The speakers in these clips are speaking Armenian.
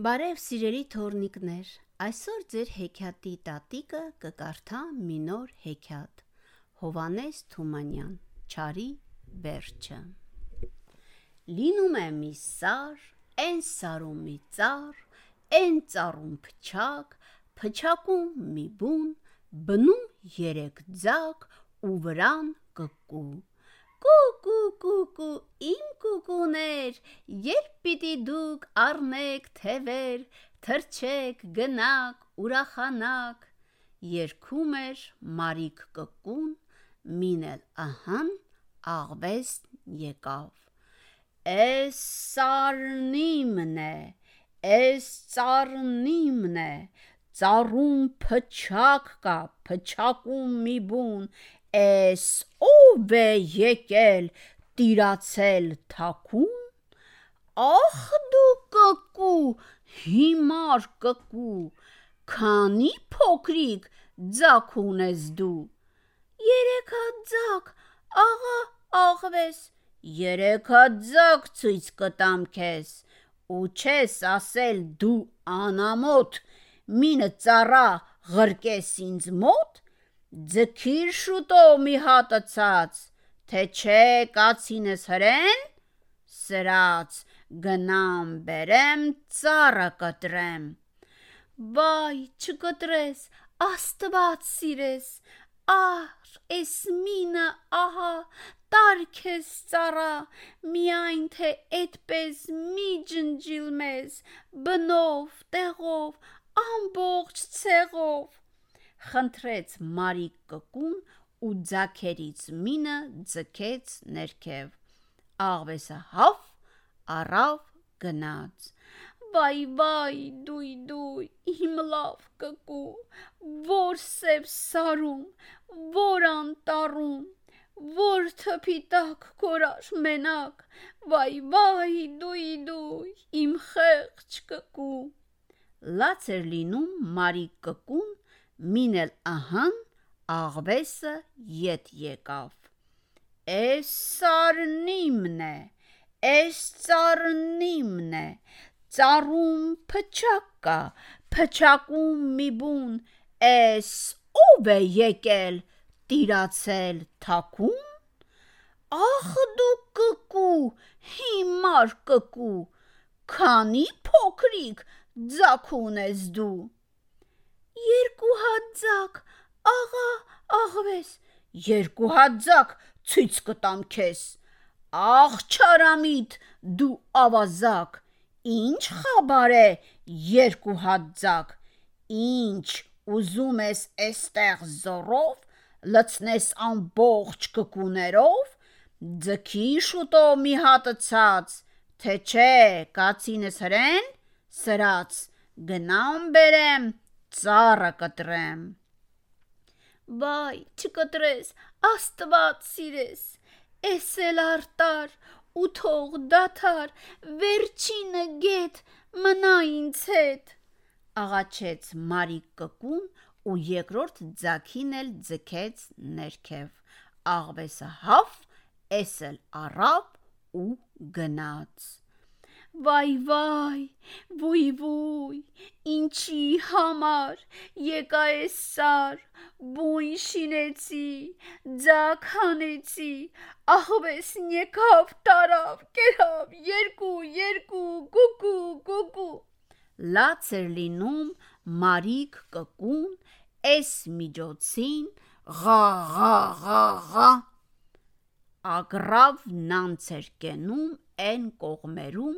Բարև սիրելի թորնիկներ, այսօր ձեր հեքիաթի տատիկը կկարդա մի նոր հեքիաթ։ Հովանես Թումանյան, Չարի վերջը։ Լինում է մի սար, այն սարում մի ծառ, այն ծառում փչակ, փչակում մի բուն, բնում երեք ձակ ու վրան կկու։ Կուկու կուկու իմ կուկուներ, երբ պիտի դուք առնեք թևեր, թրջեք, գնաք, ուրախանաք։ Երգում էր Մարիկ կկուն, մինել ահան աղվես եկավ։ Էս սարնիմն է, էս ծառնիմն է, ծառում փչակ կա, փչակում մի բուն, Էս ով է եկել տիրացել թաքուն։ Ախ դու կկու, հիմար կկու, քանի փոքրիկ ձակ ունես դու։ Երեք հատ ձակ, աղա աղվես։ Երեք հատ ձակ ցույց կտամ քեզ, ու չես ասել դու անամոթ, մինը ծառա ղրկես ինձ մոտ Ձգիր շուտով մի հատը ցած, թե չէ կացինս հրեն, սրած գնամ բերեմ ծառը կտրեմ։ Վայ, չկտրես, Աստված սիրես, ահ, էս մինը ահա տարքես ծառա, միայն թե այդպես մի ջնջիլ մեզ, բնով, տեղով, ամբողջ ցեղով խնդրեց Մարիկ կկուն ու ձակերից մինը ձգեց ներքև։ Աղվեսը հավ առավ գնաց։ Վայ վայ դույ դույ իմ լավ կկու որ սև սարում որ անտառում որ թփի տակ կորար մենակ վայ վայ դույ դույ իմ խեղճ կկու լաց էր լինում մարիկ կկուն մինել ահան աղվեսը ետ եկավ։ Էս սարնիմն է, էս ծառնիմն է, ծառում փչակ կա, փչակում մի բուն, էս ով է եկել տիրացել թաքուն։ Ախ դու կկու, հիմար կկու, քանի փոքրիկ ձակ ունես դու։ Երկու հատ ձակ, աղա, աղվես, երկու հատ ձակ ցույց կտամ քեզ։ Աղ չարամիտ, դու ավազակ, ինչ խաբար է երկու հատ ձակ։ Ինչ ուզում ես էստեղ զորով լցնես ամբողջ կկուներով, ձգի շուտով մի հատը ցած, թե չէ կացինս հրեն, սրած գնամ բերեմ ծառը կտրեմ։ Վայ, չկտրես, Աստված սիրես, էսել արտար ու թող դաթար, վերջինը գետ մնա ինձ հետ։ Աղաչեց Մարիկ կկուն ու երկրորդ ձակին էլ ձգեց ներքև։ Աղվեսը հավ, էսել առավ ու գնաց։ Վայ վայ, վույ վույ, ինչի համար եկա ես սար, բույն շինեցի, ձակ հանեցի, ահվեսն եկավ տարավ, կերավ, երկու, երկու, գուգու, գուգու։ Լաց էր լինում մարիկ կկուն, էս միջոցին ղա ղա ղա ղա ագրավ նանց էր կենում այն կողմերում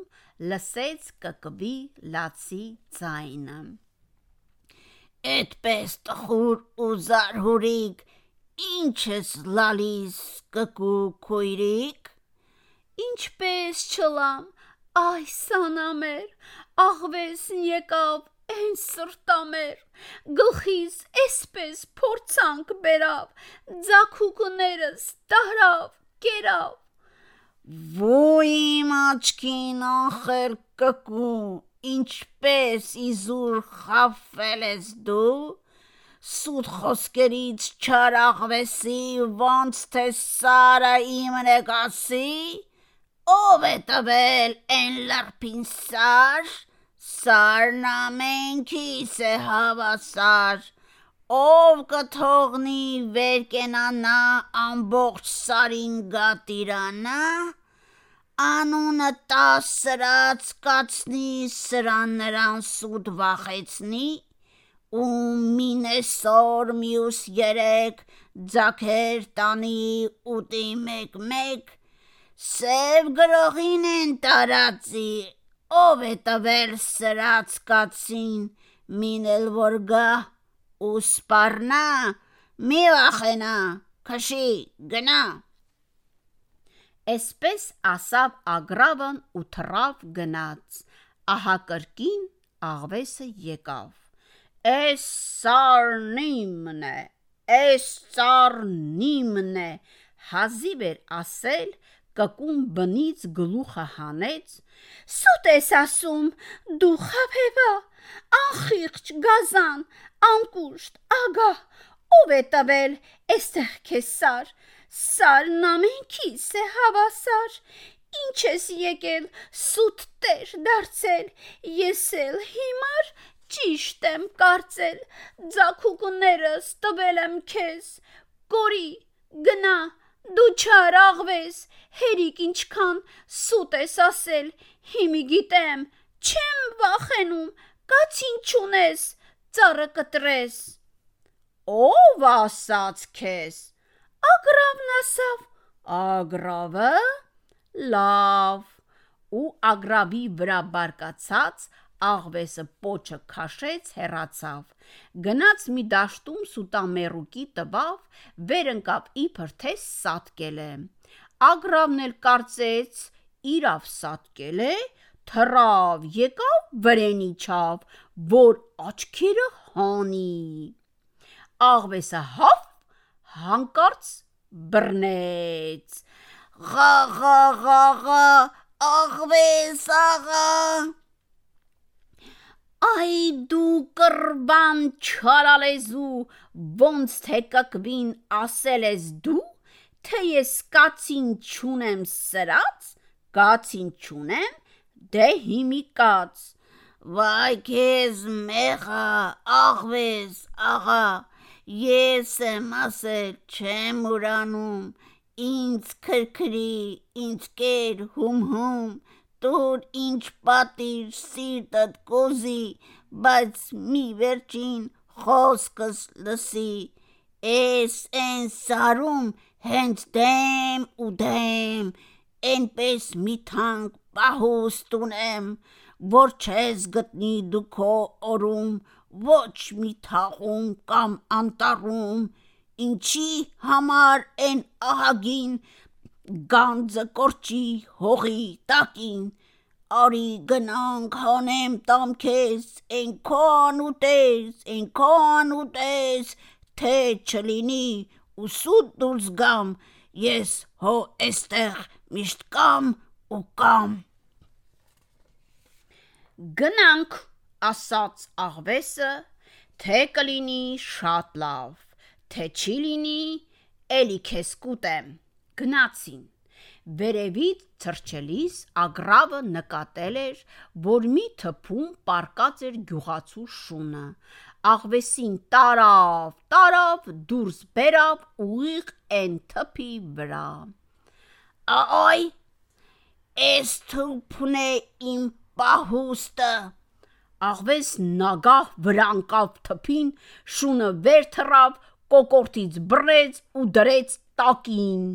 լսեց կկվի լացի ձայնը։ Էդպես տխուր ու զարհուրիկ, ինչ ես լալիս կկու քույրիկ։ Ինչպես չլամ, այ սանամեր, աղվեսն եկավ են սրտամեր, գլխիս էսպես փորձանք բերավ, ձակուկներս տարավ, կերավ Ոյ աչքին ախր կկու, ինչպես իզուր խաֆել ես դու, սուտ խոսկերից չարաղվեսի, ոնց թե սարը իմն է գասի, ով է տվել են լրպին սար, Սարն ամենքիս է հավասար, ով կթողնի վեր կենանա ամբողջ սարին գատիրանա, անունը տասրած կացնի սրան նրան սուտ վախեցնի, ու մինեսոր միուս երեք ձակեր տանի ուտի մեկ-մեկ, սև գրողին են տարածի, ով է տվել սրած կացին, մինել որ գա ու սպառնա, մի վախենա, քշի, գնա։ Էսպես ասավ Ագրավն ու թռավ գնաց։ Ահա կրկին աղվեսը եկավ։ Էս սարնիմն է, էս ծառնիմն է, հազիվ էր ասել, կկում բնից գլուխը հանեց։ Սուտ ես ասում, դու խափեվա, անխիղճ գազան, անկուշտ, ագահ, ով է տվել էստեղ քեզ սար, սարն ամենքիս է հավասար, ինչ ես եկել սուտ տեր դարձել, ես էլ հիմար ճիշտ եմ կարծել, ձակուկներս տվել եմ քեզ, կորի, գնա, դու չար աղվես, հերիք ինչքան սուտ ես ասել, հիմի գիտեմ, չեմ վախենում, կացին չունես, ծառը կտրես։ Ով ասաց քեզ։ Ագրավն ասավ։ Ագրավը լավ ու ագրավի վրա բարկացած աղվեսը պոչը քաշեց հեռացավ գնաց մի դաշտում սուտամերուկի տվավ վեր ընկավ իբր թե սատկել է ագրավն էլ կարծեց իրավ սատկել է թռավ, եկավ վրենի չավ, որ աչքերը հանի։ Աղվեսը հավ հանկարծ բռնեց։ Ղա ղա ղա ղա աղվես աղա Այ դու կրբան չարալեզու ոնց թե կկվին ասել ես դու թե ես կացին չունեմ սրած կացին չունեմ Դե հիմի կաց։ Վայ քեզ մեղա, աղվես, աղա, ես եմ ասել, չեմ ուրանում, ինձ քրքրի, ինձ կեր հում-հում, տուր ինչ պատիր սիրտդ կոզի, բայց մի վերջին խոսքս լսի, էս են սարում հենց դեմ ու դեմ, այնպես մի թանկ պահուստ ունեմ, որ չես գտնի դու քո օրում, ոչ մի թաղում կամ անտառում, ինչի համար են ահագին գանձը կորչի հողի տակին, արի գնանք հանեմ տամ քեզ, անուտես, են քո անուտես, թե չլինի ու սուտ դուրս գամ, ես հո էստեղ միշտ կամ ու կամ Գնանք, ասաց աղվեսը, թե կլինի շատ լավ, թե չի լինի, էլի քեզ կուտեմ։ Գնացին։ Վերևից թրջելիս ագրավը նկատել էր, որ մի թփում պարկած էր գյուղացու շունը։ Աղվեսին տարավ, տարավ, դուրս բերավ ուղիղ այն թփի վրա։ Այ Էս թուփն է իմ պահուստը։ Աղվես նագահ վրանկավ թփին, շունը վեր թռավ, կոկորտից բռեց ու դրեց տակին։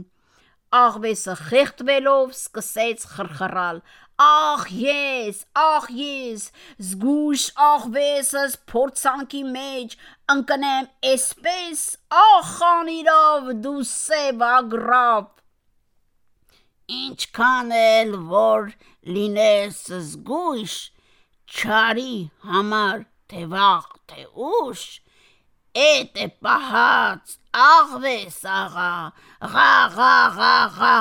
Աղվեսը խեղդվելով սկսեց խրխրալ. Ախ ես, ախ ես, զգուշ աղվեսս փորձանքի մեջ, ընկնեմ էսպես, ախ անիրավ դու սև ագրավ ինչքան էլ որ լինես զգույշ, չարի համար թե վաղ թե ուշ, էդ է պահած աղվես աղա, ղա ղա ղա ղա,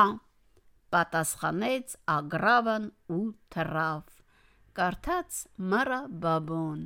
պատասխանեց ագրավն ու թռավ, կարդաց մրա բաբոն